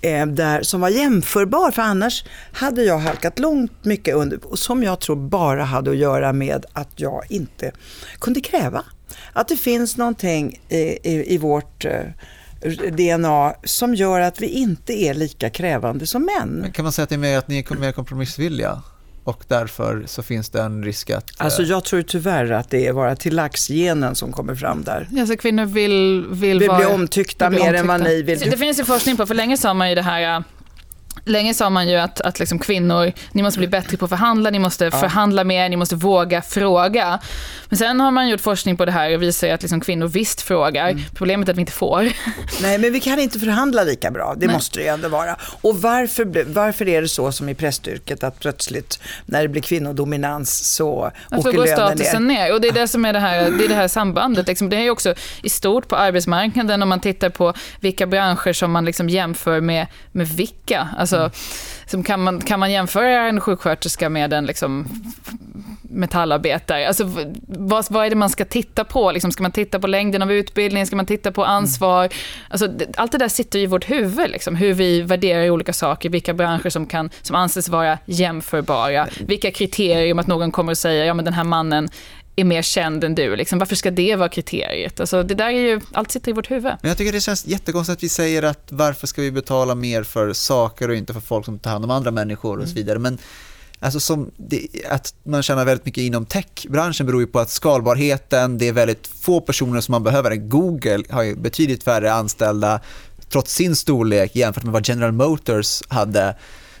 eh, där, som var jämförbar. För annars hade jag halkat långt mycket under, som jag tror bara hade att göra med att jag inte kunde kräva. Att det finns någonting i, i, i vårt eh, DNA som gör att vi inte är lika krävande som män. Men kan man säga att det är mer att ni är mer kompromissvilliga? och därför så finns det en risk att... Alltså jag tror tyvärr att det är bara till laxgenen som kommer fram där. Alltså kvinnor vill, vill, vill vara, bli omtyckta mer omtyckta. än vad ni vill. Det finns ju forskning på, för länge sa man ju det här Länge sa man ju att, att liksom kvinnor, ni måste bli bättre på att förhandla, ni måste ja. förhandla mer, ni måste våga fråga. Men sen har man gjort forskning på det här och visar att liksom kvinnor visst frågar. Mm. Problemet är att vi inte får. [laughs] Nej, men vi kan inte förhandla lika bra. Det Nej. måste det ju ändå vara. Och varför, varför är det så som i prästyrket att plötsligt när det blir kvinnodominans så varför åker lönen statusen ner? ner? Och det är det som är det här, det, är det här sambandet. Liksom. Det är också i stort på arbetsmarknaden om man tittar på vilka branscher som man liksom jämför med, med vilka. Alltså, mm. som kan, man, kan man jämföra en sjuksköterska med en liksom, metallarbetare? Alltså, vad, vad är det man ska titta på? Liksom, ska man titta på längden av utbildningen? Ska man titta på ansvar? Mm. Alltså, allt det där sitter i vårt huvud, liksom, hur vi värderar olika saker, vilka branscher som, kan, som anses vara jämförbara, vilka kriterier om att någon kommer och säger ja men den här mannen är mer känd än du. Liksom. Varför ska det vara kriteriet? Alltså, det där är ju, allt sitter i vårt huvud. Men jag tycker det känns jättekonstigt att vi säger att varför ska vi betala mer för saker och inte för folk som tar hand om andra människor och så mm. vidare. Men Alltså som det, att man tjänar väldigt mycket inom techbranschen beror ju på att skalbarheten, det är väldigt få personer som man behöver. Google har ju betydligt färre anställda trots sin storlek jämfört med vad General Motors hade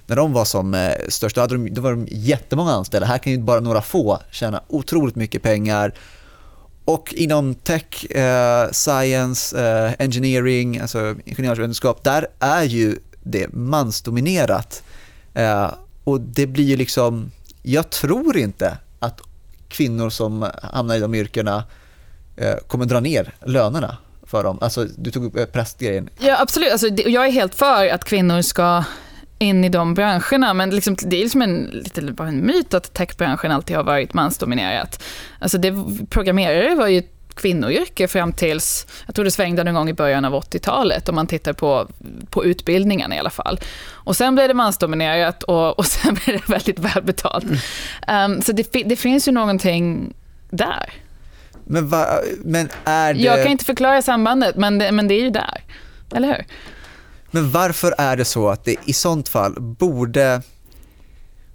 när de var som eh, störst. Då, hade de, då var de jättemånga anställda. Här kan ju bara några få tjäna otroligt mycket pengar. Och inom tech, eh, science, eh, engineering, alltså ingenjörsvetenskap, där är ju det mansdominerat. Eh, och det blir ju liksom, jag tror inte att kvinnor som hamnar i de yrkena eh, kommer dra ner lönerna för dem. Alltså, du tog upp eh, prästgrejen. Ja, absolut. Alltså, jag är helt för att kvinnor ska in i de branscherna. Men liksom, det är liksom en, lite bara en myt att techbranschen alltid har varit mansdominerat. Alltså det, programmerare var ju kvinnoyrke fram tills, jag tror det svängde någon gång i början av 80-talet, om man tittar på, på utbildningarna i alla fall. Och sen blev det mansdominerat och, och [laughs] sen blev det väldigt välbetalt. Mm. Um, så det, det finns ju någonting där. Men, va, men är det... Jag kan inte förklara sambandet, men det, men det är ju där. Eller hur? Men varför är det så att det i sånt fall borde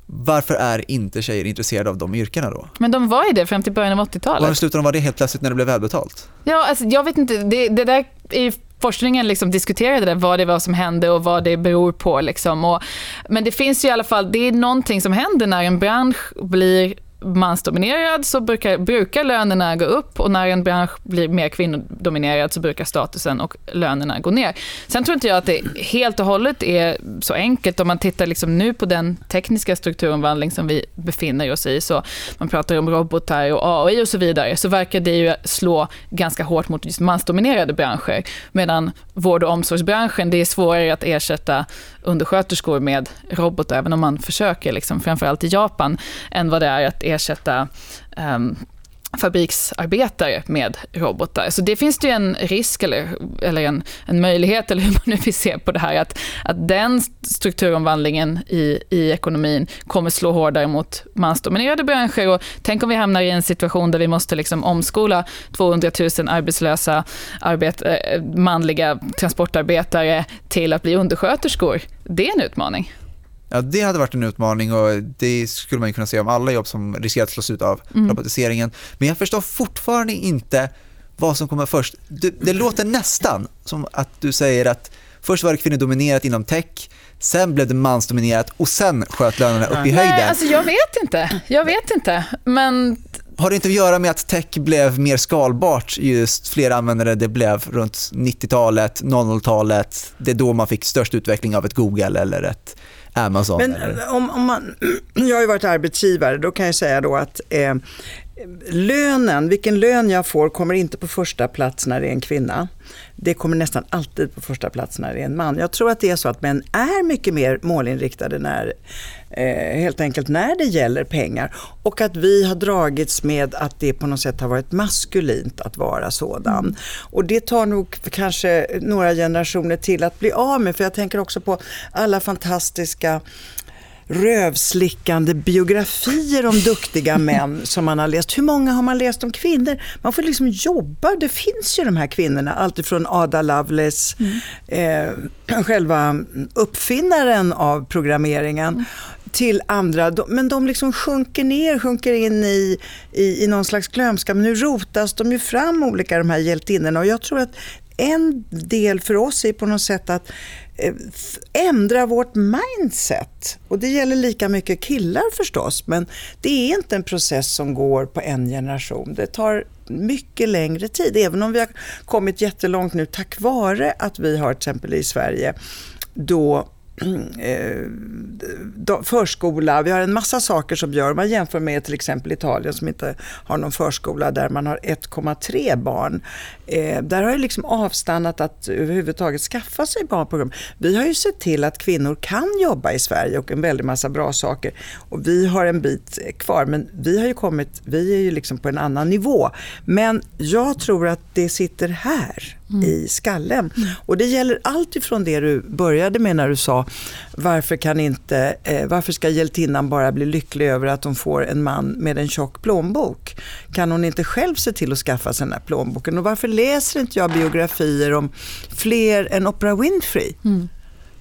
varför är inte tjejer intresserade av de yrkena då? Men de var ju det fram till början av 80-talet. Varför slutade de vara det helt plötsligt när det blev välbetalt? Ja, alltså, jag vet inte. Det, det där är forskningen liksom diskuterade det, vad det var som hände och vad det beror på. Liksom. Och, men det finns ju i alla fall, det är någonting som händer när en bransch blir mansdominerad så brukar, brukar lönerna gå upp och när en bransch blir mer kvinnodominerad så brukar statusen och lönerna gå ner. Sen tror inte jag att det helt och hållet är så enkelt. Om man tittar liksom nu på den tekniska strukturomvandling som vi befinner oss i, så man pratar om robotar och AI och så vidare, så verkar det ju slå ganska hårt mot just mansdominerade branscher. Medan vård och omsorgsbranschen, det är svårare att ersätta undersköterskor med robotar, även om man försöker, liksom, framförallt i Japan, än vad det är att ersätta um, fabriksarbetare med robotar. Så det finns det ju en risk eller, eller en, en möjlighet, eller hur man nu vill se på det här, att, att den strukturomvandlingen i, i ekonomin kommer slå hårdare mot mansdominerade branscher. Och tänk om vi hamnar i en situation där vi måste liksom omskola 200 000 arbetslösa arbet, eh, manliga transportarbetare till att bli undersköterskor. Det är en utmaning. Ja, det hade varit en utmaning och det skulle man kunna säga om alla jobb som riskerar att slås ut av mm. robotiseringen. Men jag förstår fortfarande inte vad som kommer först. Det, det låter nästan som att du säger att först var det kvinnodominerat inom tech, sen blev det mansdominerat och sen sköt lönerna upp i höjden. Nej, alltså jag vet inte. Jag vet inte. Men har det inte att göra med att tech blev mer skalbart just fler användare det blev runt 90-talet, 00-talet? Det är då man fick störst utveckling av ett Google eller ett Amazon? Men eller? om, om man, [clears throat] jag har ju varit arbetsgivare, då kan jag säga då att eh, lönen, vilken lön jag får kommer inte på första plats när det är en kvinna. Det kommer nästan alltid på första plats när det är en man. Jag tror att det är så att män är mycket mer målinriktade när, eh, helt enkelt när det gäller pengar. Och att vi har dragits med att det på något sätt har varit maskulint att vara sådan. Mm. Och det tar nog kanske några generationer till att bli av med. För jag tänker också på alla fantastiska rövslickande biografier om duktiga män [laughs] som man har läst. Hur många har man läst om kvinnor? Man får liksom jobba. Det finns ju de här kvinnorna, alltifrån Ada Lovelace, mm. eh, [clears throat] själva uppfinnaren av programmeringen, mm. till andra. Men de liksom sjunker ner, sjunker in i, i, i någon slags glömska. Men nu rotas de ju fram, olika de här hjältinnorna. Och jag tror att en del för oss är på något sätt att Eh, ändra vårt mindset. Och det gäller lika mycket killar förstås, men det är inte en process som går på en generation. Det tar mycket längre tid, även om vi har kommit jättelångt nu tack vare att vi har till exempel i Sverige då [clears throat] förskola, vi har en massa saker som gör, om man jämför med till exempel Italien som inte har någon förskola där man har 1,3 barn. Eh, där har det liksom avstannat att överhuvudtaget skaffa sig barnprogram. Vi har ju sett till att kvinnor kan jobba i Sverige och en väldig massa bra saker. Och vi har en bit kvar, men vi har ju kommit, vi är ju liksom på en annan nivå. Men jag tror att det sitter här mm. i skallen. Och det gäller allt ifrån det du började med när du sa varför, kan inte, eh, varför ska hjältinnan bara bli lycklig över att hon får en man med en tjock plånbok? Kan hon inte själv se till att skaffa sig den här plånboken? Och varför läser inte jag biografier om fler än Oprah Winfrey? Mm.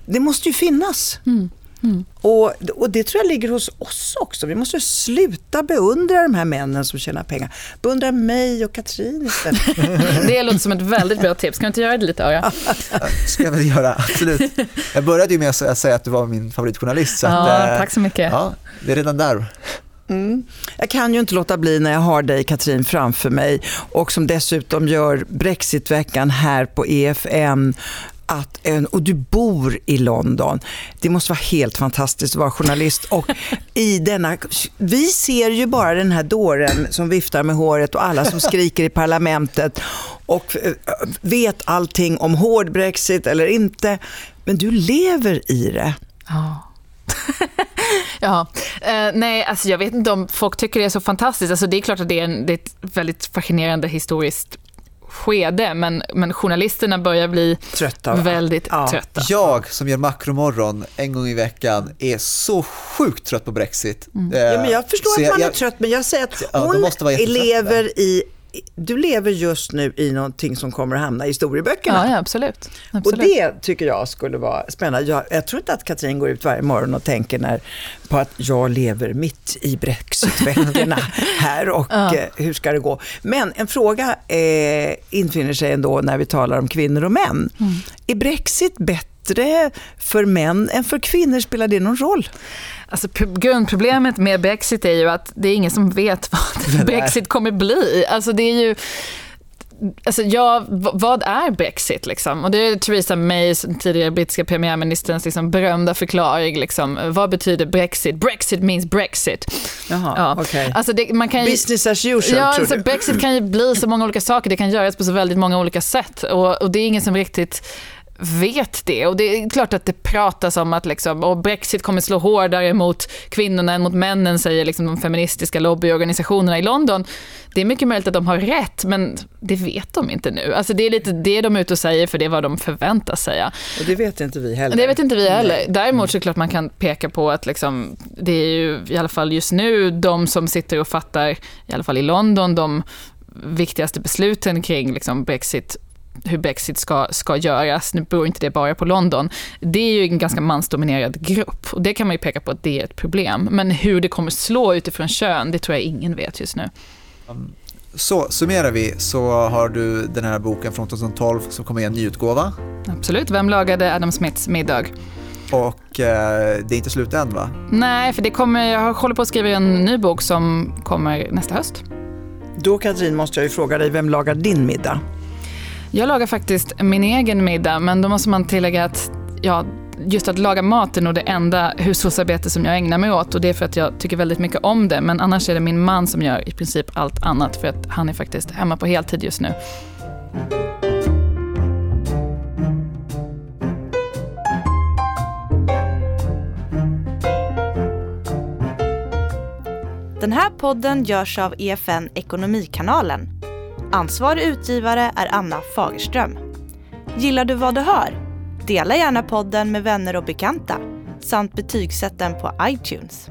Det måste ju finnas. Mm. Mm. Och, och det tror jag ligger hos oss också. Vi måste sluta beundra de här männen som tjänar pengar. Beundra mig och Katrin istället. [laughs] det låter som ett väldigt bra tips. Kan du inte göra det lite Öra? [laughs] ska jag väl göra, absolut. Jag började ju med att säga att du var min favoritjournalist. Så ja, att, eh, tack så mycket. Ja, det är redan där. Mm. Jag kan ju inte låta bli när jag har dig Katrin framför mig och som dessutom gör Brexitveckan här på EFN att, och du bor i London. Det måste vara helt fantastiskt att vara journalist. Och i denna, vi ser ju bara den här dåren som viftar med håret och alla som [laughs] skriker i parlamentet och eh, vet allting om hård Brexit eller inte. Men du lever i det. Ja. [laughs] ja, eh, nej, alltså jag vet inte om folk tycker det är så fantastiskt. Alltså det är klart att det är, en, det är ett väldigt fascinerande historiskt skede, men, men journalisterna börjar bli trötta, väldigt ja. trötta. Jag som gör makromorgon en gång i veckan är så sjukt trött på Brexit. Mm. Eh, ja, men jag förstår att man jag, är trött, men jag säger att hon lever i du lever just nu i någonting som kommer att hamna i historieböckerna. Ja, ja absolut. absolut. Och det tycker jag skulle vara spännande. Jag, jag, tror inte att Katrin går ut varje morgon och tänker när, på att jag lever mitt i brexitveckorna [laughs] här och ja. eh, hur ska det gå. Men en fråga eh, infinner sig ändå när vi talar om kvinnor och män. Mm. Är Brexit bättre för män än för kvinnor? Spelar det någon roll? Alltså, grundproblemet med Brexit är ju att det är ingen som vet [laughs] vad Brexit kommer bli. Alltså, det är ju... Alltså, ja, vad är Brexit? Liksom? Och det är Theresa May, tidigare brittiska premiärministerns liksom, berömda förklaring. Liksom. Vad betyder Brexit? Brexit means Brexit. Jaha, ja. okay. alltså, det, man kan ju, Business as usual, ja, alltså, Brexit kan ju bli så många olika saker. Det kan göras på så väldigt många olika sätt. Och, och det är ingen som riktigt vet det. Och det är klart att det pratas om att liksom, och Brexit kommer slå hårdare mot kvinnorna än mot männen, säger liksom de feministiska lobbyorganisationerna i London. Det är mycket möjligt att de har rätt, men det vet de inte nu. Alltså det är lite det de är ute och säger, för det är vad de förväntas säga. Och det vet inte vi heller. Det vet inte vi heller. Däremot så är det klart man kan peka på att liksom, det är ju i alla fall just nu de som sitter och fattar, i alla fall i London, de viktigaste besluten kring liksom Brexit hur Brexit ska, ska göras. Nu beror inte det bara på London. Det är ju en ganska mansdominerad grupp och det kan man ju peka på att det är ett problem. Men hur det kommer slå utifrån kön, det tror jag ingen vet just nu. Um, så summerar vi så har du den här boken från 2012 som kommer i en nyutgåva. Absolut, Vem lagade Adam Smiths middag? Och eh, det är inte slut än va? Nej, för det kommer, jag håller på att skriva en ny bok som kommer nästa höst. Då Katrin måste jag ju fråga dig, vem lagar din middag? Jag lagar faktiskt min egen middag, men då måste man tillägga att ja, just att laga mat är nog det enda hushållsarbete som jag ägnar mig åt och det är för att jag tycker väldigt mycket om det. Men annars är det min man som gör i princip allt annat för att han är faktiskt hemma på heltid just nu. Den här podden görs av EFN Ekonomikanalen. Ansvarig utgivare är Anna Fagerström. Gillar du vad du hör? Dela gärna podden med vänner och bekanta samt betygsätt den på iTunes.